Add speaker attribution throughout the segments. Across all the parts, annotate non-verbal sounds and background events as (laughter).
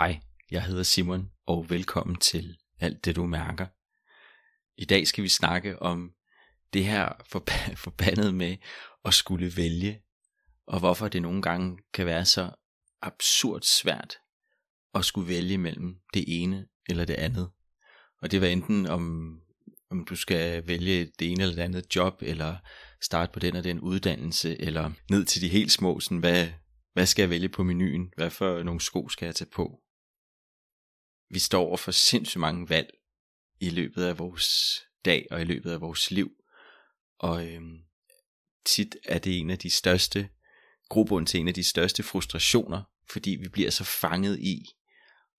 Speaker 1: Hej, jeg hedder Simon, og velkommen til Alt det du mærker. I dag skal vi snakke om det her forb- (laughs) forbandet med at skulle vælge, og hvorfor det nogle gange kan være så absurd svært at skulle vælge mellem det ene eller det andet. Og det var enten om, om du skal vælge det ene eller det andet job, eller starte på den og den uddannelse, eller ned til de helt små, sådan hvad, hvad skal jeg vælge på menuen? Hvad for nogle sko skal jeg tage på? Vi står over for sindssygt mange valg i løbet af vores dag og i løbet af vores liv. Og øhm, tit er det en af de største, grobund til en af de største frustrationer, fordi vi bliver så fanget i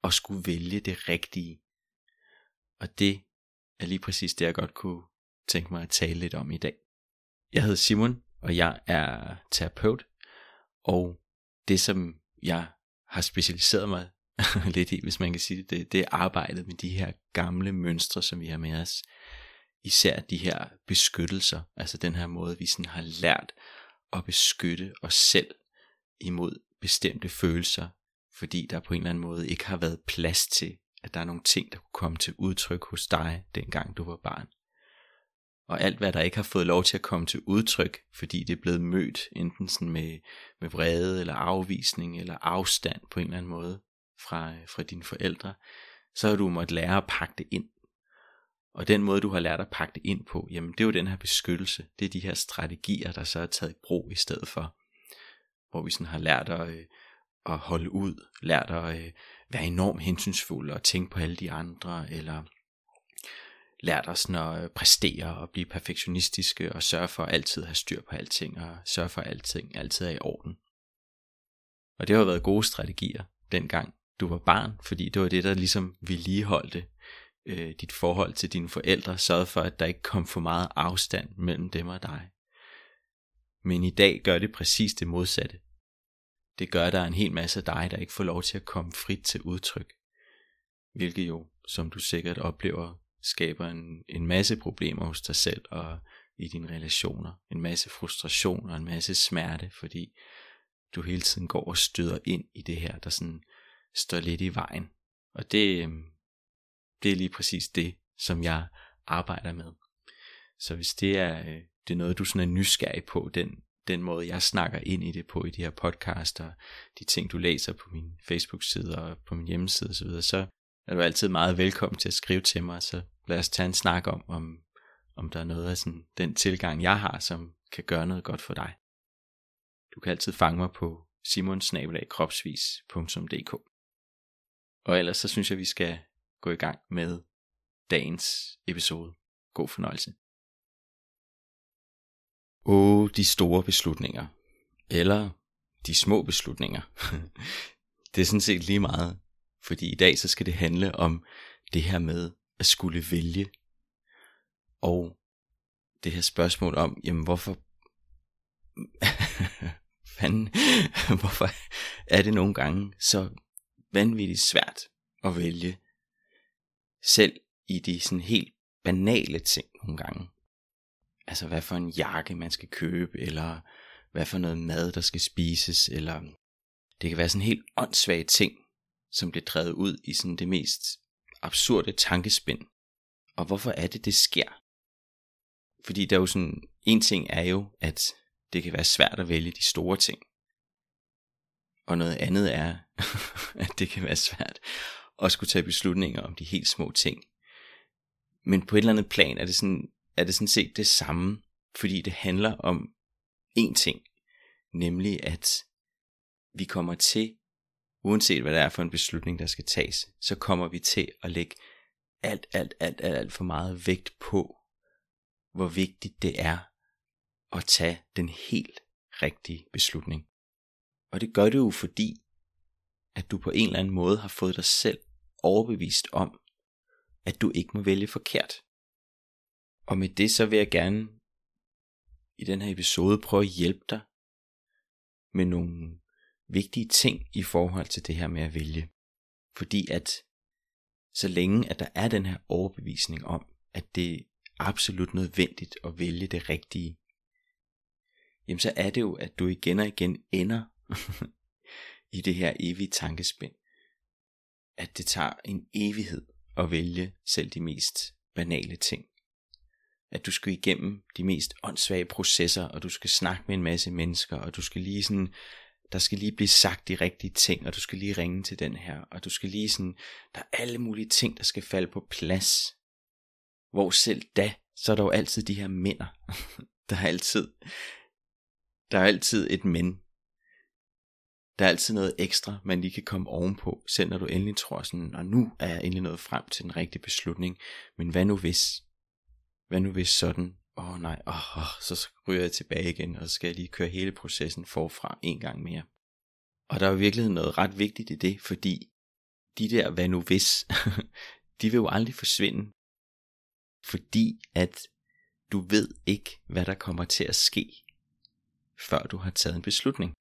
Speaker 1: at skulle vælge det rigtige. Og det er lige præcis det, jeg godt kunne tænke mig at tale lidt om i dag. Jeg hedder Simon, og jeg er terapeut, og det som jeg har specialiseret mig (laughs) lidt i, hvis man kan sige det, det, det er arbejdet med de her gamle mønstre, som vi har med os. Især de her beskyttelser, altså den her måde, vi sådan har lært at beskytte os selv imod bestemte følelser, fordi der på en eller anden måde ikke har været plads til, at der er nogle ting, der kunne komme til udtryk hos dig, dengang du var barn. Og alt hvad der ikke har fået lov til at komme til udtryk, fordi det er blevet mødt enten sådan med, med vrede eller afvisning eller afstand på en eller anden måde, fra, fra dine forældre, så har du måttet lære at pakke det ind. Og den måde, du har lært at pakke det ind på, jamen det er jo den her beskyttelse. Det er de her strategier, der så er taget i brug i stedet for. Hvor vi sådan har lært at, øh, at holde ud, lært at øh, være enormt hensynsfuld og tænke på alle de andre, eller lært os at øh, præstere og blive perfektionistiske og sørge for at altid have styr på alting og sørge for at alting altid er i orden. Og det har været gode strategier dengang du var barn, fordi det var det, der ligesom vedligeholdte øh, dit forhold til dine forældre, sørgede for, at der ikke kom for meget afstand mellem dem og dig. Men i dag gør det præcis det modsatte. Det gør, at der er en hel masse af dig, der ikke får lov til at komme frit til udtryk. Hvilket jo, som du sikkert oplever, skaber en, en masse problemer hos dig selv og i dine relationer. En masse frustration og en masse smerte, fordi du hele tiden går og støder ind i det her, der sådan står lidt i vejen. Og det, øhm, det er lige præcis det, som jeg arbejder med. Så hvis det er, øh, det er noget, du sådan er nysgerrig på, den, den måde, jeg snakker ind i det på i de her podcaster, de ting, du læser på min Facebook-side og på min hjemmeside osv., så er du altid meget velkommen til at skrive til mig, så lad os tage en snak om, om, om der er noget af sådan, den tilgang, jeg har, som kan gøre noget godt for dig. Du kan altid fange mig på simonsnabelagkropsvis.dk og ellers så synes jeg, vi skal gå i gang med dagens episode. God fornøjelse. Åh, de store beslutninger. Eller de små beslutninger. (laughs) det er sådan set lige meget. Fordi i dag så skal det handle om det her med at skulle vælge. Og det her spørgsmål om, jamen hvorfor (laughs) fanden, (laughs) hvorfor er det nogle gange så vanvittigt svært at vælge, selv i de sådan helt banale ting nogle gange. Altså hvad for en jakke man skal købe, eller hvad for noget mad der skal spises, eller det kan være sådan helt åndssvage ting, som bliver drevet ud i sådan det mest absurde tankespind. Og hvorfor er det, det sker? Fordi der er jo sådan, en ting er jo, at det kan være svært at vælge de store ting. Og noget andet er, (laughs) at det kan være svært at skulle tage beslutninger om de helt små ting. Men på et eller andet plan er det sådan, er det sådan set det samme, fordi det handler om én ting, nemlig at vi kommer til, uanset hvad det er for en beslutning, der skal tages, så kommer vi til at lægge alt, alt, alt, alt, alt for meget vægt på, hvor vigtigt det er at tage den helt rigtige beslutning. Og det gør det jo fordi, at du på en eller anden måde har fået dig selv overbevist om, at du ikke må vælge forkert. Og med det så vil jeg gerne i den her episode prøve at hjælpe dig med nogle vigtige ting i forhold til det her med at vælge. Fordi at så længe at der er den her overbevisning om, at det er absolut nødvendigt at vælge det rigtige, jamen så er det jo, at du igen og igen ender i det her evige tankespind. at det tager en evighed at vælge selv de mest banale ting. At du skal igennem de mest åndssvage processer, og du skal snakke med en masse mennesker, og du skal lige sådan, der skal lige blive sagt de rigtige ting, og du skal lige ringe til den her, og du skal lige sådan, der er alle mulige ting, der skal falde på plads. Hvor selv da, så er der jo altid de her minder. (laughs) der er altid, der er altid et men. Der er altid noget ekstra, man lige kan komme ovenpå, selv når du endelig tror sådan, og nu er jeg endelig nået frem til den rigtige beslutning. Men hvad nu hvis? Hvad nu hvis sådan? Åh oh, nej, oh, oh, så ryger jeg tilbage igen, og så skal jeg lige køre hele processen forfra en gang mere. Og der er jo virkelig noget ret vigtigt i det, fordi de der hvad nu hvis, (laughs) de vil jo aldrig forsvinde. Fordi at du ved ikke, hvad der kommer til at ske, før du har taget en beslutning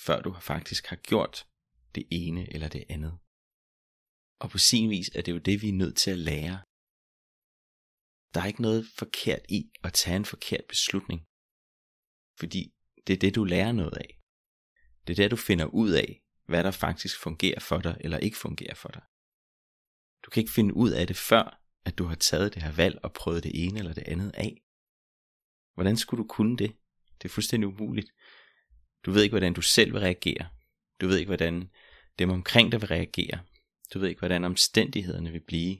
Speaker 1: før du faktisk har gjort det ene eller det andet. Og på sin vis er det jo det, vi er nødt til at lære. Der er ikke noget forkert i at tage en forkert beslutning. Fordi det er det, du lærer noget af. Det er det, du finder ud af, hvad der faktisk fungerer for dig eller ikke fungerer for dig. Du kan ikke finde ud af det før, at du har taget det her valg og prøvet det ene eller det andet af. Hvordan skulle du kunne det? Det er fuldstændig umuligt. Du ved ikke, hvordan du selv vil reagere. Du ved ikke, hvordan dem omkring dig vil reagere. Du ved ikke, hvordan omstændighederne vil blive.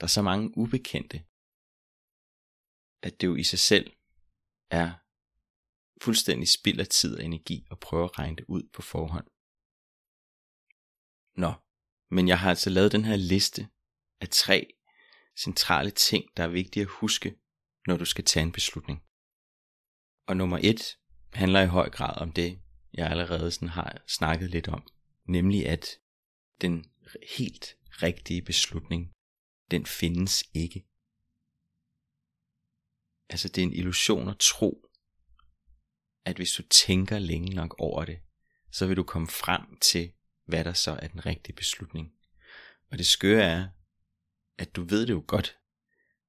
Speaker 1: Der er så mange ubekendte, at det jo i sig selv er fuldstændig spild af tid og energi at prøve at regne det ud på forhånd. Nå, men jeg har altså lavet den her liste af tre centrale ting, der er vigtige at huske, når du skal tage en beslutning. Og nummer et, handler i høj grad om det, jeg allerede sådan har snakket lidt om. Nemlig at den helt rigtige beslutning, den findes ikke. Altså det er en illusion at tro, at hvis du tænker længe nok over det, så vil du komme frem til, hvad der så er den rigtige beslutning. Og det skøre er, at du ved det jo godt,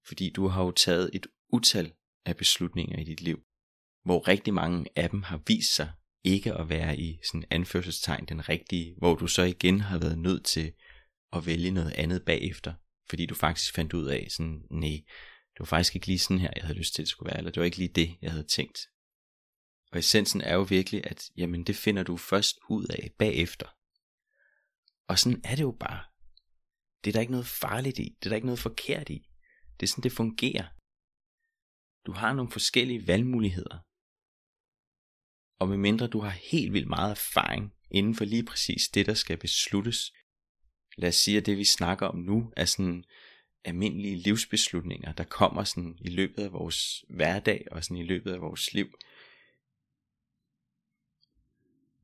Speaker 1: fordi du har jo taget et utal af beslutninger i dit liv hvor rigtig mange af dem har vist sig ikke at være i sådan anførselstegn den rigtige, hvor du så igen har været nødt til at vælge noget andet bagefter, fordi du faktisk fandt ud af sådan, nej, det var faktisk ikke lige sådan her, jeg havde lyst til, at det skulle være, eller det var ikke lige det, jeg havde tænkt. Og essensen er jo virkelig, at jamen, det finder du først ud af bagefter. Og sådan er det jo bare. Det er der ikke noget farligt i, det er der ikke noget forkert i. Det er sådan, det fungerer. Du har nogle forskellige valgmuligheder, og medmindre du har helt vildt meget erfaring inden for lige præcis det, der skal besluttes, lad os sige, at det vi snakker om nu er sådan almindelige livsbeslutninger, der kommer sådan i løbet af vores hverdag og sådan i løbet af vores liv,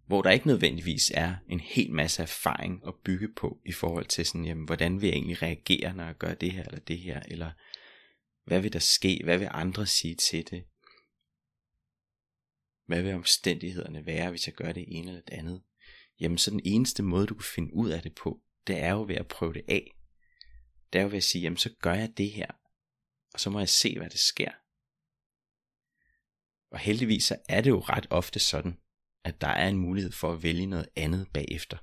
Speaker 1: hvor der ikke nødvendigvis er en hel masse erfaring at bygge på i forhold til sådan, jamen, hvordan vil jeg egentlig reagere, når jeg gør det her eller det her, eller hvad vil der ske, hvad vil andre sige til det, hvad vil omstændighederne være, hvis jeg gør det ene eller det andet? Jamen så den eneste måde, du kan finde ud af det på, det er jo ved at prøve det af. Det er jo ved at sige, jamen så gør jeg det her, og så må jeg se, hvad det sker. Og heldigvis så er det jo ret ofte sådan, at der er en mulighed for at vælge noget andet bagefter.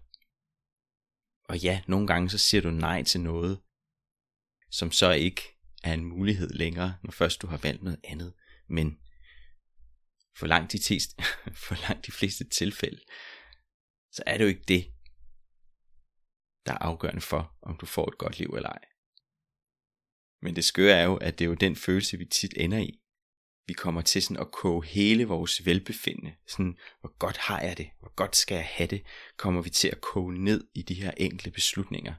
Speaker 1: Og ja, nogle gange så siger du nej til noget, som så ikke er en mulighed længere, når først du har valgt noget andet. Men for langt de, test, (laughs) for langt de fleste tilfælde, så er det jo ikke det, der er afgørende for, om du får et godt liv eller ej. Men det skøre er jo, at det er jo den følelse, vi tit ender i. Vi kommer til sådan at koge hele vores velbefindende, sådan, hvor godt har jeg det, hvor godt skal jeg have det, kommer vi til at koge ned i de her enkle beslutninger.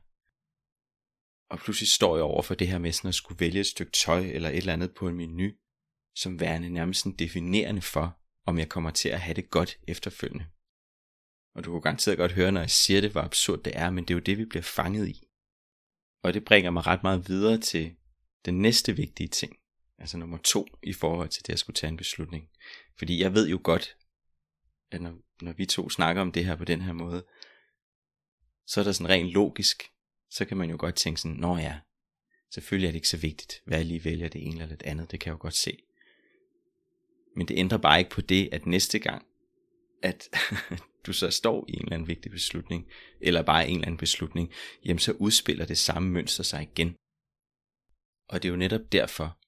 Speaker 1: Og pludselig står jeg over for det her med sådan at skulle vælge et stykke tøj eller et eller andet på en menu, som værende nærmest en definerende for, om jeg kommer til at have det godt efterfølgende. Og du kan garanteret godt høre, når jeg siger det, hvor absurd det er, men det er jo det, vi bliver fanget i. Og det bringer mig ret meget videre til den næste vigtige ting, altså nummer to i forhold til det at skulle tage en beslutning. Fordi jeg ved jo godt, at når, når vi to snakker om det her på den her måde, så er der sådan rent logisk, så kan man jo godt tænke sådan, nå ja, selvfølgelig er det ikke så vigtigt, hvad jeg lige vælger det ene eller det andet, det kan jeg jo godt se. Men det ændrer bare ikke på det, at næste gang, at (laughs) du så står i en eller anden vigtig beslutning, eller bare en eller anden beslutning, jamen så udspiller det samme mønster sig igen. Og det er jo netop derfor,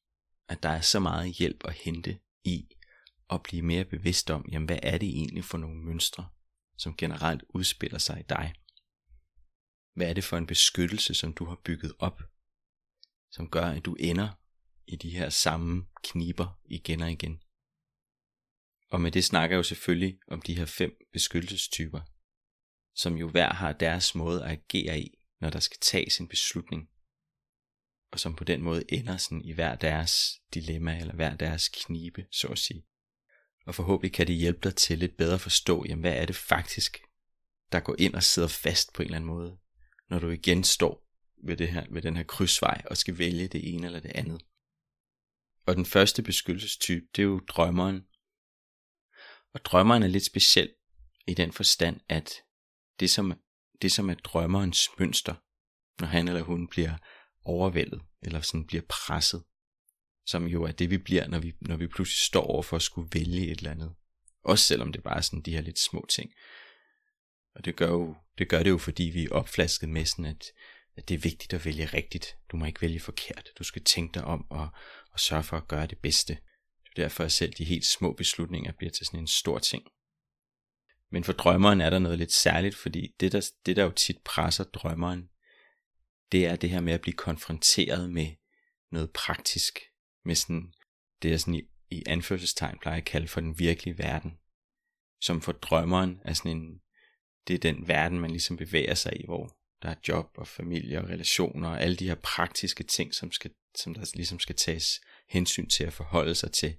Speaker 1: at der er så meget hjælp at hente i at blive mere bevidst om, jamen hvad er det egentlig for nogle mønstre, som generelt udspiller sig i dig. Hvad er det for en beskyttelse, som du har bygget op, som gør, at du ender i de her samme kniber igen og igen. Og med det snakker jeg jo selvfølgelig om de her fem beskyttelsestyper, som jo hver har deres måde at agere i, når der skal tages en beslutning, og som på den måde ender sådan i hver deres dilemma eller hver deres knibe, så at sige. Og forhåbentlig kan det hjælpe dig til lidt bedre at forstå, jamen hvad er det faktisk, der går ind og sidder fast på en eller anden måde, når du igen står ved, det her, ved den her krydsvej og skal vælge det ene eller det andet. Og den første beskyttelsestype, det er jo drømmeren. Og drømmeren er lidt speciel i den forstand, at det som, det som er drømmerens mønster, når han eller hun bliver overvældet, eller sådan bliver presset, som jo er det vi bliver, når vi, når vi pludselig står over for at skulle vælge et eller andet. Også selvom det bare er sådan de her lidt små ting. Og det gør, jo, det gør det jo, fordi vi er opflasket med sådan, at, at det er vigtigt at vælge rigtigt. Du må ikke vælge forkert. Du skal tænke dig om og, og sørge for at gøre det bedste. Det er derfor, at selv de helt små beslutninger bliver til sådan en stor ting. Men for drømmeren er der noget lidt særligt, fordi det der, det der jo tit presser drømmeren, det er det her med at blive konfronteret med noget praktisk, med sådan, det er sådan i, i anførselstegn plejer at kalde for den virkelige verden, som for drømmeren er sådan en, det er den verden, man ligesom bevæger sig i, hvor der er job og familie og relationer og alle de her praktiske ting, som, skal, som der ligesom skal tages hensyn til at forholde sig til.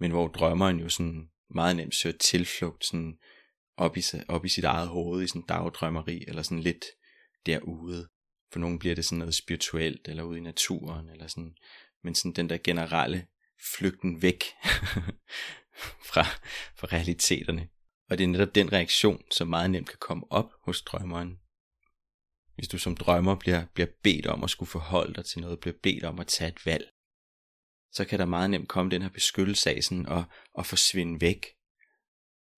Speaker 1: Men hvor drømmeren jo sådan meget nemt søger tilflugt sådan op i, op i sit eget hoved i sådan dagdrømmeri eller sådan lidt derude. For nogen bliver det sådan noget spirituelt eller ude i naturen eller sådan. Men sådan den der generelle flygten væk (laughs) fra, fra realiteterne. Og det er netop den reaktion, som meget nemt kan komme op hos drømmeren, hvis du som drømmer bliver, bliver bedt om at skulle forholde dig til noget, bliver bedt om at tage et valg, så kan der meget nemt komme den her beskyttelse af sådan og, og forsvinde væk.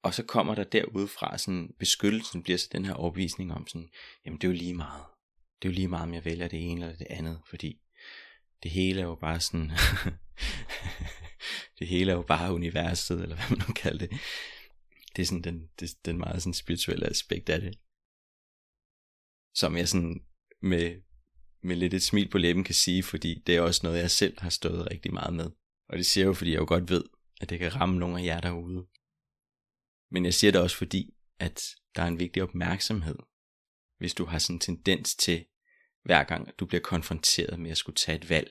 Speaker 1: Og så kommer der derudfra sådan, beskyttelsen bliver så den her overbevisning om sådan, jamen det er jo lige meget. Det er jo lige meget, om jeg vælger det ene eller det andet, fordi det hele er jo bare sådan, (laughs) det hele er jo bare universet, eller hvad man nu kalder det. Det er sådan den, det, den meget sådan spirituelle aspekt af det som jeg sådan med, med lidt et smil på læben kan sige, fordi det er også noget, jeg selv har stået rigtig meget med. Og det siger jeg jo, fordi jeg jo godt ved, at det kan ramme nogle af jer derude. Men jeg siger det også fordi, at der er en vigtig opmærksomhed, hvis du har sådan en tendens til, hver gang du bliver konfronteret med at skulle tage et valg,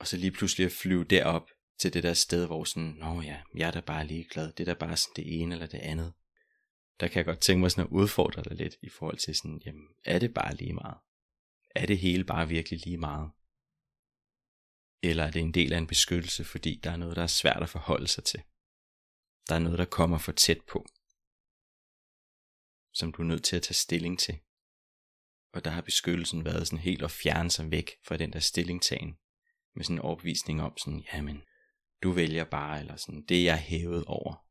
Speaker 1: og så lige pludselig at flyve derop til det der sted, hvor sådan, nå ja, jeg er da bare ligeglad, det er da bare sådan det ene eller det andet der kan jeg godt tænke mig sådan at udfordre dig lidt i forhold til sådan, jamen, er det bare lige meget? Er det hele bare virkelig lige meget? Eller er det en del af en beskyttelse, fordi der er noget, der er svært at forholde sig til? Der er noget, der kommer for tæt på, som du er nødt til at tage stilling til. Og der har beskyttelsen været sådan helt at fjerne sig væk fra den der stillingtagen, med sådan en overbevisning om sådan, jamen, du vælger bare, eller sådan, det er jeg hævet over.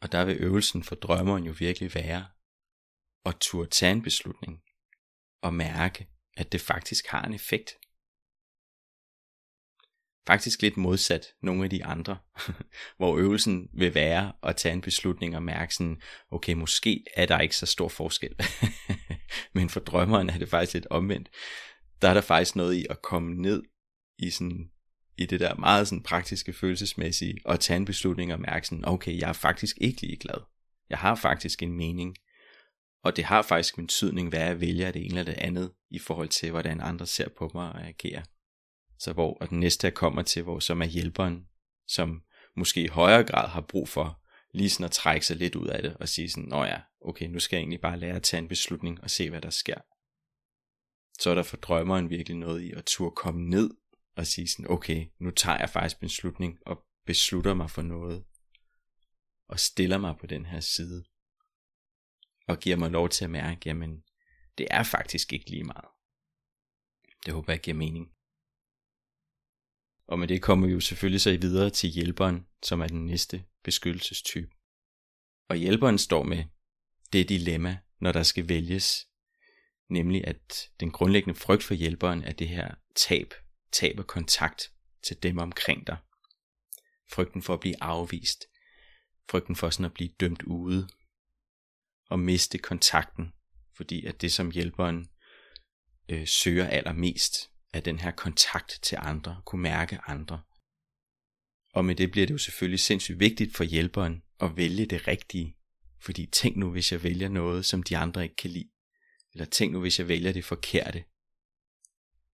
Speaker 1: Og der vil øvelsen for drømmeren jo virkelig være at turde tage en beslutning og mærke, at det faktisk har en effekt. Faktisk lidt modsat nogle af de andre, (laughs) hvor øvelsen vil være at tage en beslutning og mærke sådan, okay, måske er der ikke så stor forskel. (laughs) Men for drømmeren er det faktisk lidt omvendt. Der er der faktisk noget i at komme ned i sådan i det der meget sådan praktiske, følelsesmæssige, og tage en beslutning og mærke sådan, okay, jeg er faktisk ikke ligeglad. Jeg har faktisk en mening. Og det har faktisk en betydning, hvad jeg vælger det ene eller det andet, i forhold til, hvordan andre ser på mig og agerer. Så hvor, og den næste jeg kommer til, hvor som er hjælperen, som måske i højere grad har brug for lige sådan at trække sig lidt ud af det og sige sådan, nå ja, okay, nu skal jeg egentlig bare lære at tage en beslutning og se, hvad der sker. Så er der for drømmeren virkelig noget i at turde komme ned og sige sådan, okay, nu tager jeg faktisk en beslutning og beslutter mig for noget, og stiller mig på den her side, og giver mig lov til at mærke, jamen, det er faktisk ikke lige meget. Det håber jeg giver mening. Og med det kommer vi jo selvfølgelig så videre til hjælperen, som er den næste beskyttelsestype. Og hjælperen står med det dilemma, når der skal vælges, nemlig at den grundlæggende frygt for hjælperen er det her tab, tab af kontakt til dem omkring dig. Frygten for at blive afvist, frygten for sådan at blive dømt ude, at miste kontakten, fordi at det som hjælperen øh, søger allermest, er den her kontakt til andre, kunne mærke andre. Og med det bliver det jo selvfølgelig sindssygt vigtigt for hjælperen at vælge det rigtige, fordi tænk nu, hvis jeg vælger noget, som de andre ikke kan lide. Eller tænk nu, hvis jeg vælger det forkerte.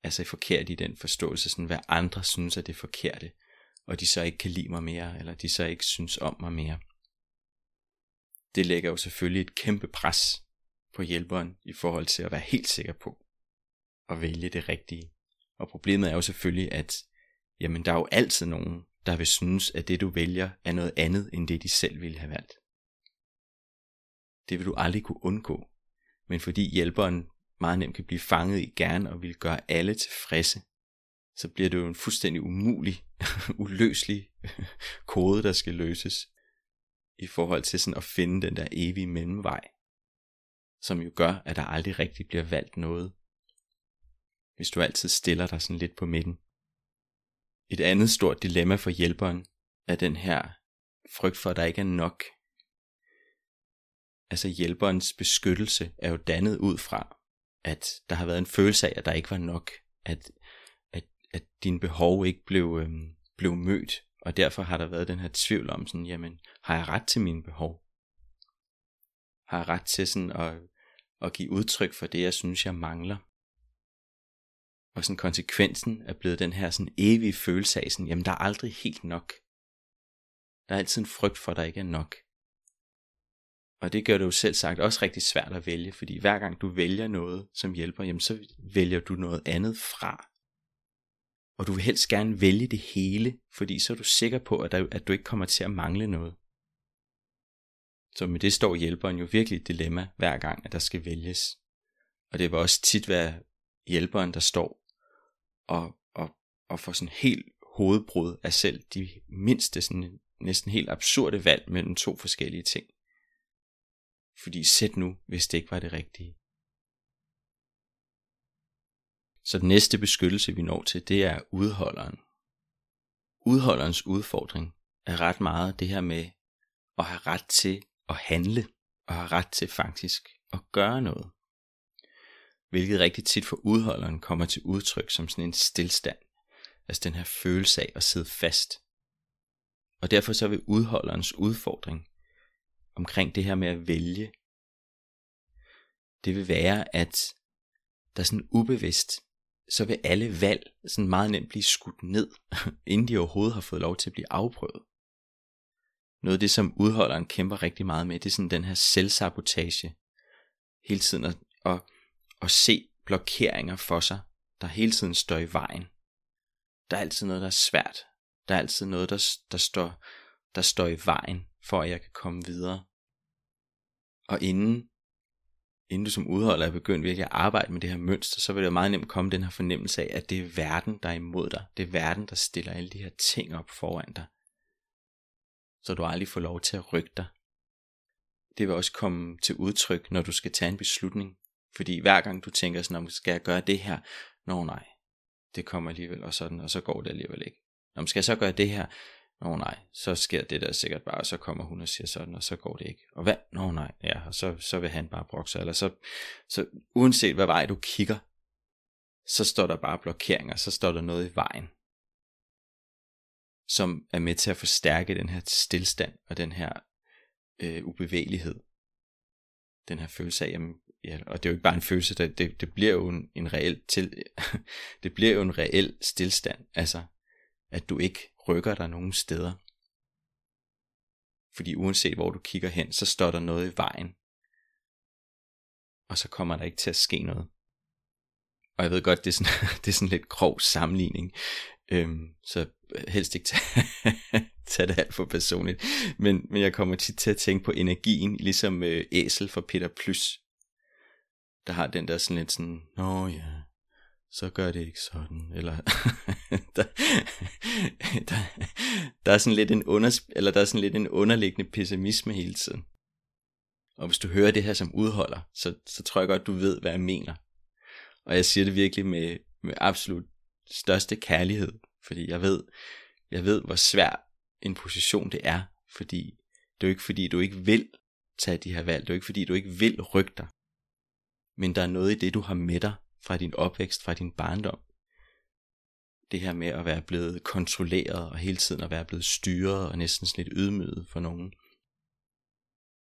Speaker 1: Altså forkert i den forståelse, sådan hvad andre synes er det forkerte, og de så ikke kan lide mig mere, eller de så ikke synes om mig mere. Det lægger jo selvfølgelig et kæmpe pres på hjælperen i forhold til at være helt sikker på at vælge det rigtige. Og problemet er jo selvfølgelig, at jamen, der er jo altid nogen, der vil synes, at det du vælger er noget andet, end det de selv ville have valgt. Det vil du aldrig kunne undgå, men fordi hjælperen meget nemt kan blive fanget i gerne og vil gøre alle tilfredse, så bliver det jo en fuldstændig umulig, (laughs) uløselig kode, der skal løses i forhold til sådan at finde den der evige mellemvej, som jo gør, at der aldrig rigtig bliver valgt noget, hvis du altid stiller dig sådan lidt på midten. Et andet stort dilemma for hjælperen er den her frygt for, at der ikke er nok. Altså hjælperens beskyttelse er jo dannet ud fra, at der har været en følelse af, at der ikke var nok, at, at, at dine behov ikke blev, øhm, blev mødt, og derfor har der været den her tvivl om sådan, jamen, har jeg ret til mine behov? Har jeg ret til sådan at, at give udtryk for det, jeg synes, jeg mangler? Og sådan konsekvensen er blevet den her sådan evige følelse af sådan, jamen der er aldrig helt nok. Der er altid en frygt for, at der ikke er nok. Og det gør det jo selv sagt også rigtig svært at vælge, fordi hver gang du vælger noget, som hjælper, jamen så vælger du noget andet fra. Og du vil helst gerne vælge det hele, fordi så er du sikker på, at, der, at du ikke kommer til at mangle noget. Så med det står hjælperen jo virkelig et dilemma hver gang, at der skal vælges. Og det vil også tit være hjælperen, der står og, og, og får sådan helt hovedbrud af selv de mindste, sådan næsten helt absurde valg mellem to forskellige ting. Fordi sæt nu, hvis det ikke var det rigtige. Så den næste beskyttelse, vi når til, det er udholderen. Udholderens udfordring er ret meget det her med at have ret til at handle, og have ret til faktisk at gøre noget. Hvilket rigtig tit for udholderen kommer til udtryk som sådan en stillstand. Altså den her følelse af at sidde fast. Og derfor så vil udholderens udfordring omkring det her med at vælge, det vil være, at der sådan ubevidst, så vil alle valg sådan meget nemt blive skudt ned, (laughs) inden de overhovedet har fået lov til at blive afprøvet. Noget af det, som udholderen kæmper rigtig meget med, det er sådan den her selvsabotage. Hele tiden at, at, at se blokeringer for sig, der hele tiden står i vejen. Der er altid noget, der er svært. Der er altid noget, der, der, står, der står i vejen for at jeg kan komme videre. Og inden, inden du som udholder er begyndt virkelig at arbejde med det her mønster, så vil det meget nemt komme den her fornemmelse af, at det er verden, der er imod dig. Det er verden, der stiller alle de her ting op foran dig. Så du aldrig får lov til at rykke dig. Det vil også komme til udtryk, når du skal tage en beslutning. Fordi hver gang du tænker sådan, om skal jeg gøre det her? Nå nej, det kommer alligevel, og sådan, og så går det alligevel ikke. Nå, skal jeg så gøre det her? Nå oh, nej, så sker det der sikkert bare, og så kommer hun og siger sådan, og så går det ikke. Og hvad? Nå oh, nej, ja, og så, så vil han bare brokke sig. Eller så, så uanset hvad vej du kigger, så står der bare blokeringer, så står der noget i vejen, som er med til at forstærke den her stillstand og den her øh, ubevægelighed. Den her følelse af, jamen, ja, og det er jo ikke bare en følelse, det, det, det bliver jo en, en reel til, (laughs) det bliver jo en reel stillstand, altså at du ikke rykker dig nogen steder. Fordi uanset hvor du kigger hen, så står der noget i vejen. Og så kommer der ikke til at ske noget. Og jeg ved godt, det er sådan, (laughs) det er sådan lidt grov sammenligning. Øhm, så helst ikke tage, (laughs) tage det alt for personligt. Men, men jeg kommer tit til at tænke på energien, ligesom øh, æsel for Peter Plus. Der har den der sådan lidt sådan, nå ja, så gør det ikke sådan, eller (laughs) der, der, der, er sådan lidt en under, eller der er sådan lidt en underliggende pessimisme hele tiden. Og hvis du hører det her som udholder, så, så tror jeg godt, du ved, hvad jeg mener. Og jeg siger det virkelig med, med absolut største kærlighed, fordi jeg ved, jeg ved, hvor svær en position det er, fordi det er jo ikke fordi, du ikke vil tage de her valg, det er jo ikke fordi, du ikke vil rykke dig, men der er noget i det, du har med dig fra din opvækst, fra din barndom. Det her med at være blevet kontrolleret, og hele tiden at være blevet styret, og næsten sådan lidt ydmyget for nogen,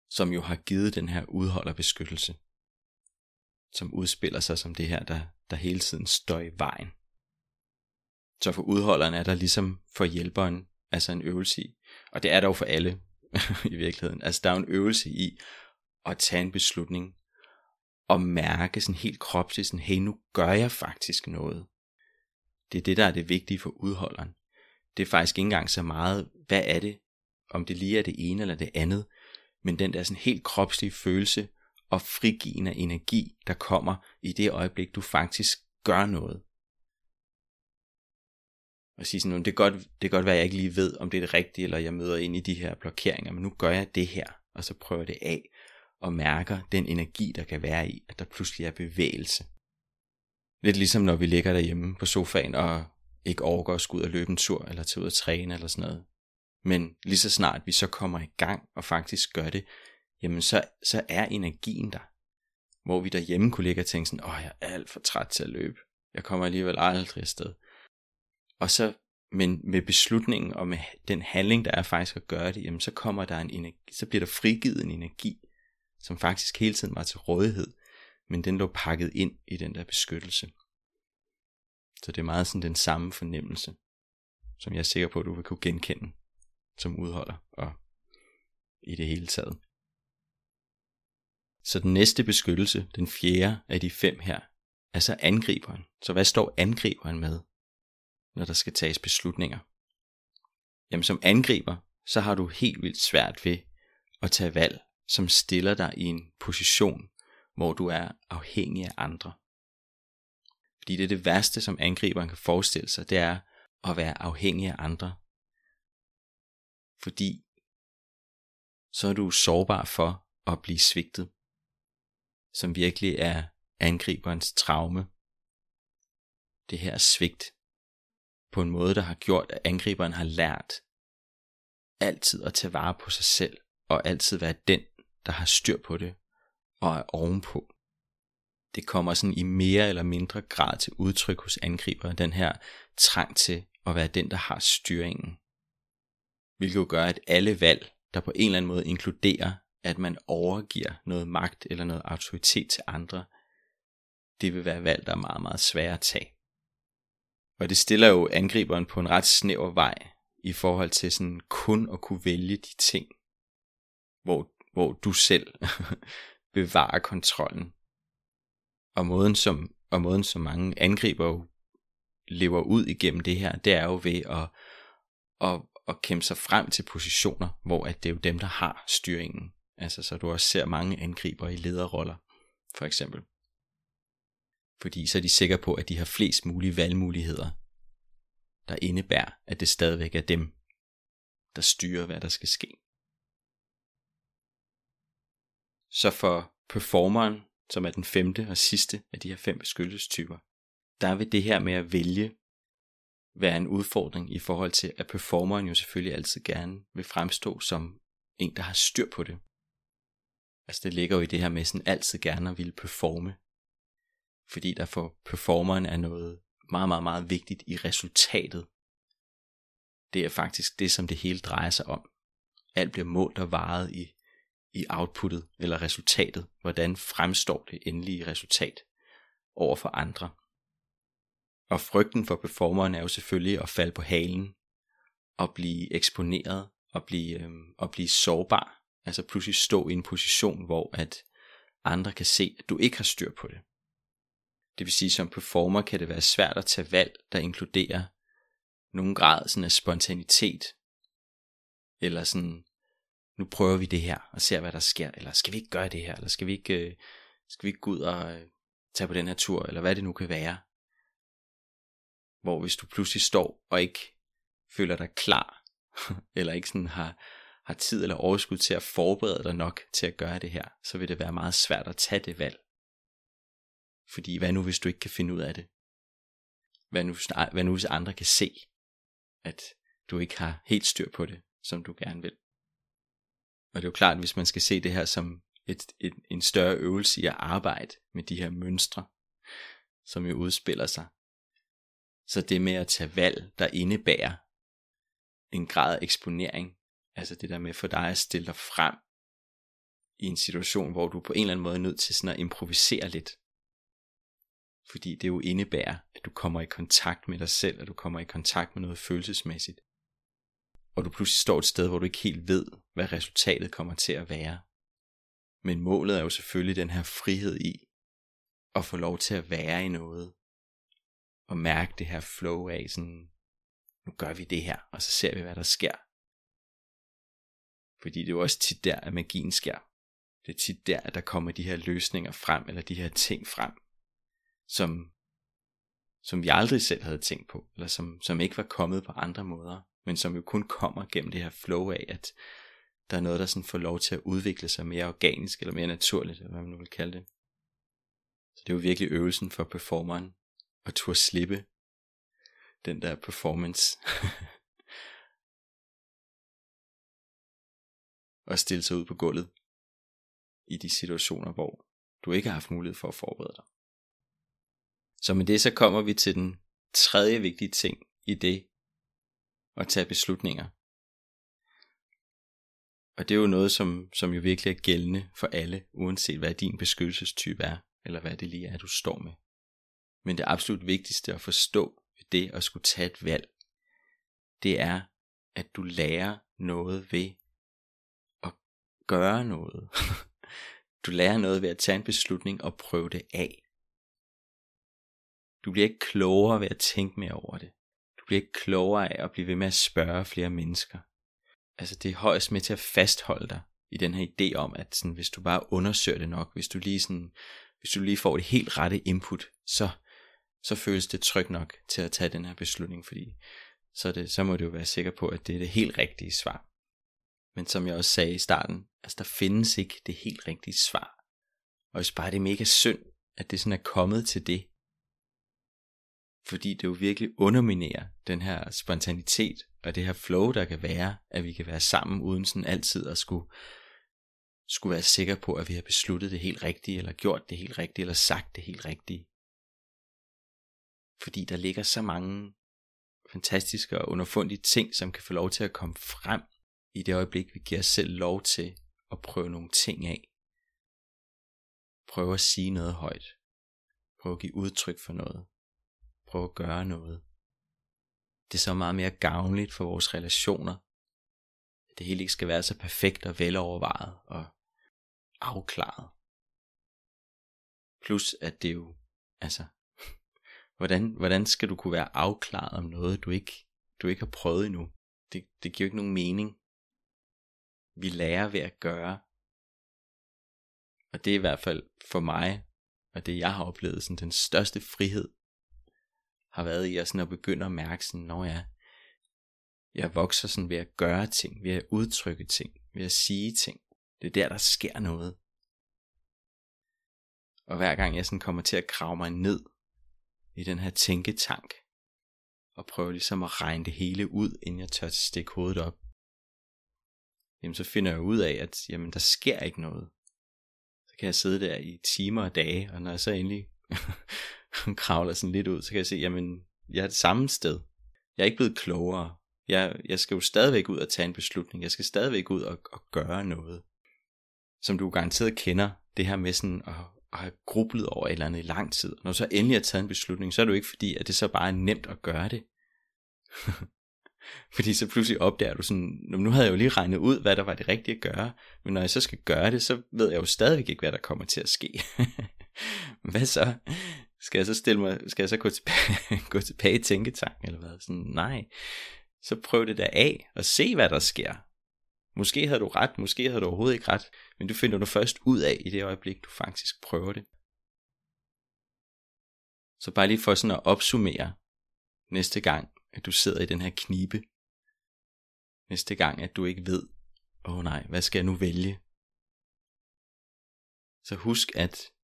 Speaker 1: som jo har givet den her udholderbeskyttelse, som udspiller sig som det her, der, der hele tiden står i vejen. Så for udholderen er der ligesom for hjælperen, altså en øvelse i, og det er der jo for alle (laughs) i virkeligheden, altså der er jo en øvelse i at tage en beslutning, og mærke sådan helt kropsligt, sådan, hey, nu gør jeg faktisk noget. Det er det, der er det vigtige for udholderen. Det er faktisk ikke engang så meget, hvad er det, om det lige er det ene eller det andet, men den der sådan helt kropslige følelse og frigivende energi, der kommer i det øjeblik, du faktisk gør noget. Og sige sådan, det kan, godt, det kan godt være, at jeg ikke lige ved, om det er det rigtige, eller jeg møder ind i de her blokeringer, men nu gør jeg det her, og så prøver jeg det af, og mærker den energi, der kan være i, at der pludselig er bevægelse. Lidt ligesom når vi ligger derhjemme på sofaen og ikke overgår at skulle ud og løbe en tur, eller tage ud og træne eller sådan noget. Men lige så snart vi så kommer i gang og faktisk gør det, jamen så, så er energien der. Hvor vi derhjemme kunne ligge og tænke sådan, åh, jeg er alt for træt til at løbe. Jeg kommer alligevel aldrig afsted. Og så, men med beslutningen og med den handling, der er faktisk at gøre det, jamen så kommer der en energi, så bliver der frigivet en energi, som faktisk hele tiden var til rådighed, men den lå pakket ind i den der beskyttelse. Så det er meget sådan den samme fornemmelse, som jeg er sikker på, at du vil kunne genkende som udholder og i det hele taget. Så den næste beskyttelse, den fjerde af de fem her, er så angriberen. Så hvad står angriberen med, når der skal tages beslutninger? Jamen som angriber, så har du helt vildt svært ved at tage valg, som stiller dig i en position, hvor du er afhængig af andre. Fordi det er det værste, som angriberen kan forestille sig, det er at være afhængig af andre. Fordi så er du sårbar for at blive svigtet, som virkelig er angriberens traume. Det her svigt på en måde, der har gjort, at angriberen har lært altid at tage vare på sig selv, og altid være den, der har styr på det og er ovenpå. Det kommer sådan i mere eller mindre grad til udtryk hos angriber, den her trang til at være den, der har styringen. Hvilket jo gør, at alle valg, der på en eller anden måde inkluderer, at man overgiver noget magt eller noget autoritet til andre, det vil være valg, der er meget, meget svære at tage. Og det stiller jo angriberen på en ret snæver vej i forhold til sådan kun at kunne vælge de ting, hvor hvor du selv (laughs) bevarer kontrollen. Og måden som, og måden som mange angriber jo lever ud igennem det her, det er jo ved at, at, at kæmpe sig frem til positioner, hvor at det er jo dem, der har styringen. Altså så du også ser mange angriber i lederroller, for eksempel. Fordi så er de sikre på, at de har flest mulige valgmuligheder, der indebærer, at det stadigvæk er dem, der styrer, hvad der skal ske. Så for performeren, som er den femte og sidste af de her fem beskyttelsestyper, der vil det her med at vælge være en udfordring i forhold til, at performeren jo selvfølgelig altid gerne vil fremstå som en, der har styr på det. Altså det ligger jo i det her med sådan altid gerne at ville performe. Fordi der for performeren er noget meget, meget, meget vigtigt i resultatet. Det er faktisk det, som det hele drejer sig om. Alt bliver målt og varet i i outputtet eller resultatet. Hvordan fremstår det endelige resultat over for andre? Og frygten for performeren er jo selvfølgelig at falde på halen og blive eksponeret og blive, øh, og blive sårbar. Altså pludselig stå i en position, hvor at andre kan se, at du ikke har styr på det. Det vil sige, som performer kan det være svært at tage valg, der inkluderer nogen grad sådan af spontanitet, eller sådan nu prøver vi det her, og ser hvad der sker, eller skal vi ikke gøre det her, eller skal vi ikke, øh, skal vi ikke gå ud og øh, tage på den her tur, eller hvad det nu kan være. Hvor hvis du pludselig står og ikke føler dig klar, (laughs) eller ikke sådan har, har tid eller overskud til at forberede dig nok til at gøre det her, så vil det være meget svært at tage det valg. Fordi hvad nu, hvis du ikke kan finde ud af det? Hvad nu, hvad nu hvis andre kan se, at du ikke har helt styr på det, som du gerne vil? Og det er jo klart, hvis man skal se det her som et, et, en større øvelse i at arbejde med de her mønstre, som jo udspiller sig. Så det med at tage valg, der indebærer en grad af eksponering, altså det der med for dig at stille dig frem i en situation, hvor du på en eller anden måde er nødt til sådan at improvisere lidt. Fordi det jo indebærer, at du kommer i kontakt med dig selv, og du kommer i kontakt med noget følelsesmæssigt. Og du pludselig står et sted, hvor du ikke helt ved, hvad resultatet kommer til at være. Men målet er jo selvfølgelig den her frihed i at få lov til at være i noget. Og mærke det her flow af sådan, nu gør vi det her, og så ser vi, hvad der sker. Fordi det er jo også tit der, at magien sker. Det er tit der, at der kommer de her løsninger frem, eller de her ting frem, som, som vi aldrig selv havde tænkt på, eller som, som ikke var kommet på andre måder, men som jo kun kommer gennem det her flow af, at der er noget, der sådan får lov til at udvikle sig mere organisk, eller mere naturligt, eller hvad man nu vil kalde det. Så det er jo virkelig øvelsen for performeren, at turde slippe den der performance. (laughs) og stille sig ud på gulvet i de situationer, hvor du ikke har haft mulighed for at forberede dig. Så med det så kommer vi til den tredje vigtige ting i det at tage beslutninger. Og det er jo noget, som, som jo virkelig er gældende for alle, uanset hvad din beskyttelsestype er, eller hvad det lige er, du står med. Men det absolut vigtigste at forstå ved det at skulle tage et valg, det er, at du lærer noget ved at gøre noget. (laughs) du lærer noget ved at tage en beslutning og prøve det af. Du bliver ikke klogere ved at tænke mere over det. Bliver ikke klogere af at blive ved med at spørge flere mennesker. Altså det er højst med til at fastholde dig i den her idé om, at sådan, hvis du bare undersøger det nok, hvis du lige sådan, hvis du lige får det helt rette input, så, så føles det trygt nok til at tage den her beslutning, fordi så, det, så må du jo være sikker på, at det er det helt rigtige svar. Men som jeg også sagde i starten, altså der findes ikke det helt rigtige svar. Og hvis bare det er mega synd, at det sådan er kommet til det, fordi det jo virkelig underminerer den her spontanitet og det her flow, der kan være, at vi kan være sammen uden sådan altid at skulle, skulle være sikre på, at vi har besluttet det helt rigtige, eller gjort det helt rigtige, eller sagt det helt rigtige. Fordi der ligger så mange fantastiske og underfundige ting, som kan få lov til at komme frem i det øjeblik, vi giver os selv lov til at prøve nogle ting af. Prøve at sige noget højt. Prøve at give udtryk for noget prøve at gøre noget. Det er så meget mere gavnligt for vores relationer. At det hele ikke skal være så perfekt og velovervejet og afklaret. Plus at det jo, altså, (laughs) hvordan, hvordan skal du kunne være afklaret om noget, du ikke, du ikke har prøvet endnu? Det, det giver jo ikke nogen mening. Vi lærer ved at gøre. Og det er i hvert fald for mig, og det jeg har oplevet, sådan den største frihed, har været i at, sådan at begynde at mærke sådan, når jeg, jeg vokser sådan ved at gøre ting, ved at udtrykke ting, ved at sige ting. Det er der, der sker noget. Og hver gang jeg sådan kommer til at grave mig ned i den her tænketank, og prøve ligesom at regne det hele ud, inden jeg tør stikke hovedet op, jamen så finder jeg ud af, at jamen, der sker ikke noget. Så kan jeg sidde der i timer og dage, og når jeg så endelig (laughs) kravler sådan lidt ud, så kan jeg se, jamen, jeg er det samme sted. Jeg er ikke blevet klogere. Jeg, jeg skal jo stadigvæk ud og tage en beslutning. Jeg skal stadigvæk ud og, og gøre noget. Som du garanteret kender, det her med sådan at, at have grublet over et eller andet i lang tid. Når du så endelig har taget en beslutning, så er det jo ikke fordi, at det så bare er nemt at gøre det. (laughs) Fordi så pludselig opdager du sådan, nu havde jeg jo lige regnet ud, hvad der var det rigtige at gøre, men når jeg så skal gøre det, så ved jeg jo stadigvæk ikke, hvad der kommer til at ske. (laughs) hvad så? Skal jeg så stille mig, skal jeg så gå tilbage, (laughs) gå tilbage i tænketanken, eller hvad? Sådan, nej. Så prøv det der af, og se hvad der sker. Måske havde du ret, måske havde du overhovedet ikke ret, men du finder du først ud af i det øjeblik, du faktisk prøver det. Så bare lige for sådan at opsummere næste gang, at du sidder i den her knibe. Næste gang, at du ikke ved, åh oh nej, hvad skal jeg nu vælge? Så husk, at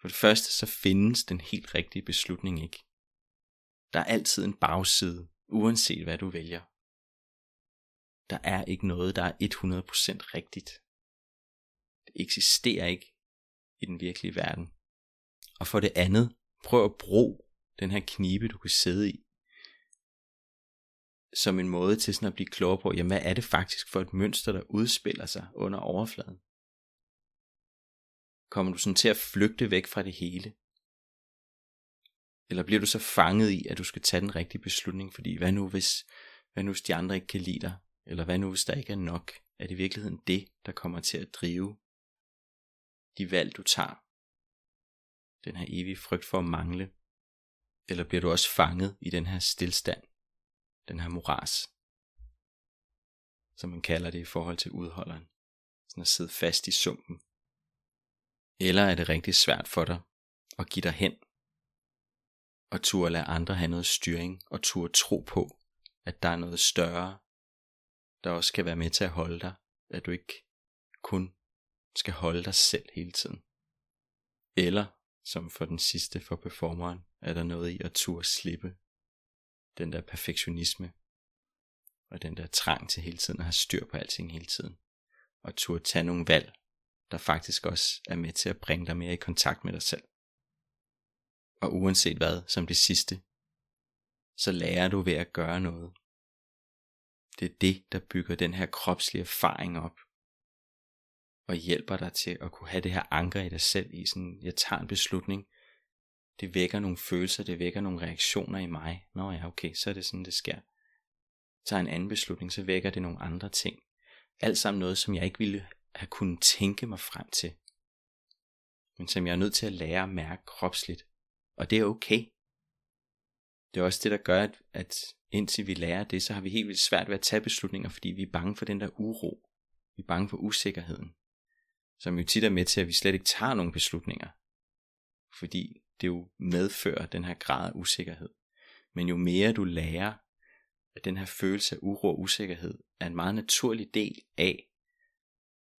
Speaker 1: for det første så findes den helt rigtige beslutning ikke. Der er altid en bagside, uanset hvad du vælger. Der er ikke noget, der er 100% rigtigt. Det eksisterer ikke i den virkelige verden. Og for det andet, prøv at bruge den her knibe, du kan sidde i, som en måde til sådan at blive klogere på, jamen hvad er det faktisk for et mønster, der udspiller sig under overfladen? Kommer du sådan til at flygte væk fra det hele? Eller bliver du så fanget i, at du skal tage den rigtige beslutning, fordi hvad nu hvis, hvad nu hvis de andre ikke kan lide dig? Eller hvad nu hvis der ikke er nok? Er det i virkeligheden det, der kommer til at drive de valg, du tager? Den her evige frygt for at mangle? Eller bliver du også fanget i den her stillstand? Den her moras? Som man kalder det i forhold til udholderen. Sådan at sidde fast i sumpen. Eller er det rigtig svært for dig at give dig hen og turde lade andre have noget styring og turde tro på, at der er noget større, der også kan være med til at holde dig, at du ikke kun skal holde dig selv hele tiden. Eller, som for den sidste for performeren, er der noget i at turde slippe den der perfektionisme, og den der trang til hele tiden at have styr på alting hele tiden, og turde tage nogle valg, der faktisk også er med til at bringe dig mere i kontakt med dig selv. Og uanset hvad, som det sidste, så lærer du ved at gøre noget. Det er det, der bygger den her kropslige erfaring op. Og hjælper dig til at kunne have det her anker i dig selv i sådan, jeg tager en beslutning. Det vækker nogle følelser, det vækker nogle reaktioner i mig. Nå ja, okay, så er det sådan, det sker. Jeg tager en anden beslutning, så vækker det nogle andre ting. Alt sammen noget, som jeg ikke ville have kunnet tænke mig frem til. Men som jeg er nødt til at lære at mærke kropsligt. Og det er okay. Det er også det, der gør, at, at indtil vi lærer det, så har vi helt vildt svært ved at tage beslutninger, fordi vi er bange for den der uro. Vi er bange for usikkerheden. Som jo tit er med til, at vi slet ikke tager nogen beslutninger. Fordi det jo medfører den her grad af usikkerhed. Men jo mere du lærer, at den her følelse af uro og usikkerhed er en meget naturlig del af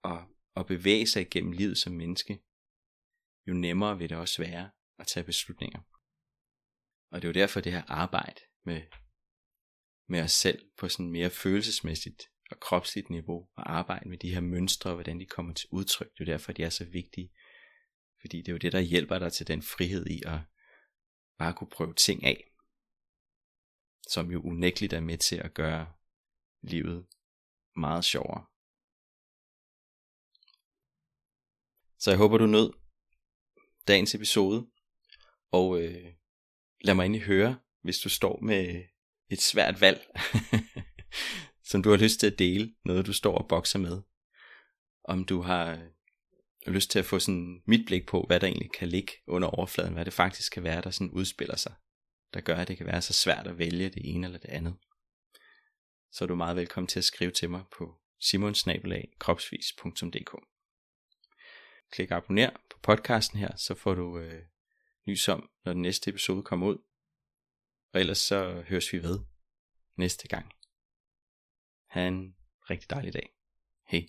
Speaker 1: at, at bevæge sig igennem livet som menneske, jo nemmere vil det også være at tage beslutninger. Og det er jo derfor det her arbejde med, med os selv på sådan mere følelsesmæssigt og kropsligt niveau, og arbejde med de her mønstre og hvordan de kommer til udtryk. Det er jo derfor, de er så vigtige. Fordi det er jo det, der hjælper dig til den frihed i at bare kunne prøve ting af, som jo unægteligt er med til at gøre livet meget sjovere. Så jeg håber, du nød dagens episode. Og øh, lad mig endelig høre, hvis du står med et svært valg, (laughs) som du har lyst til at dele, noget du står og bokser med. Om du har øh, lyst til at få sådan mit blik på, hvad der egentlig kan ligge under overfladen, hvad det faktisk kan være, der sådan udspiller sig, der gør, at det kan være så svært at vælge det ene eller det andet. Så er du meget velkommen til at skrive til mig på simonsnabelag.kropsvis.dk Klik abonner på podcasten her, så får du øh, nys om, når den næste episode kommer ud. Og ellers så høres vi ved næste gang. Ha' en rigtig dejlig dag. Hej.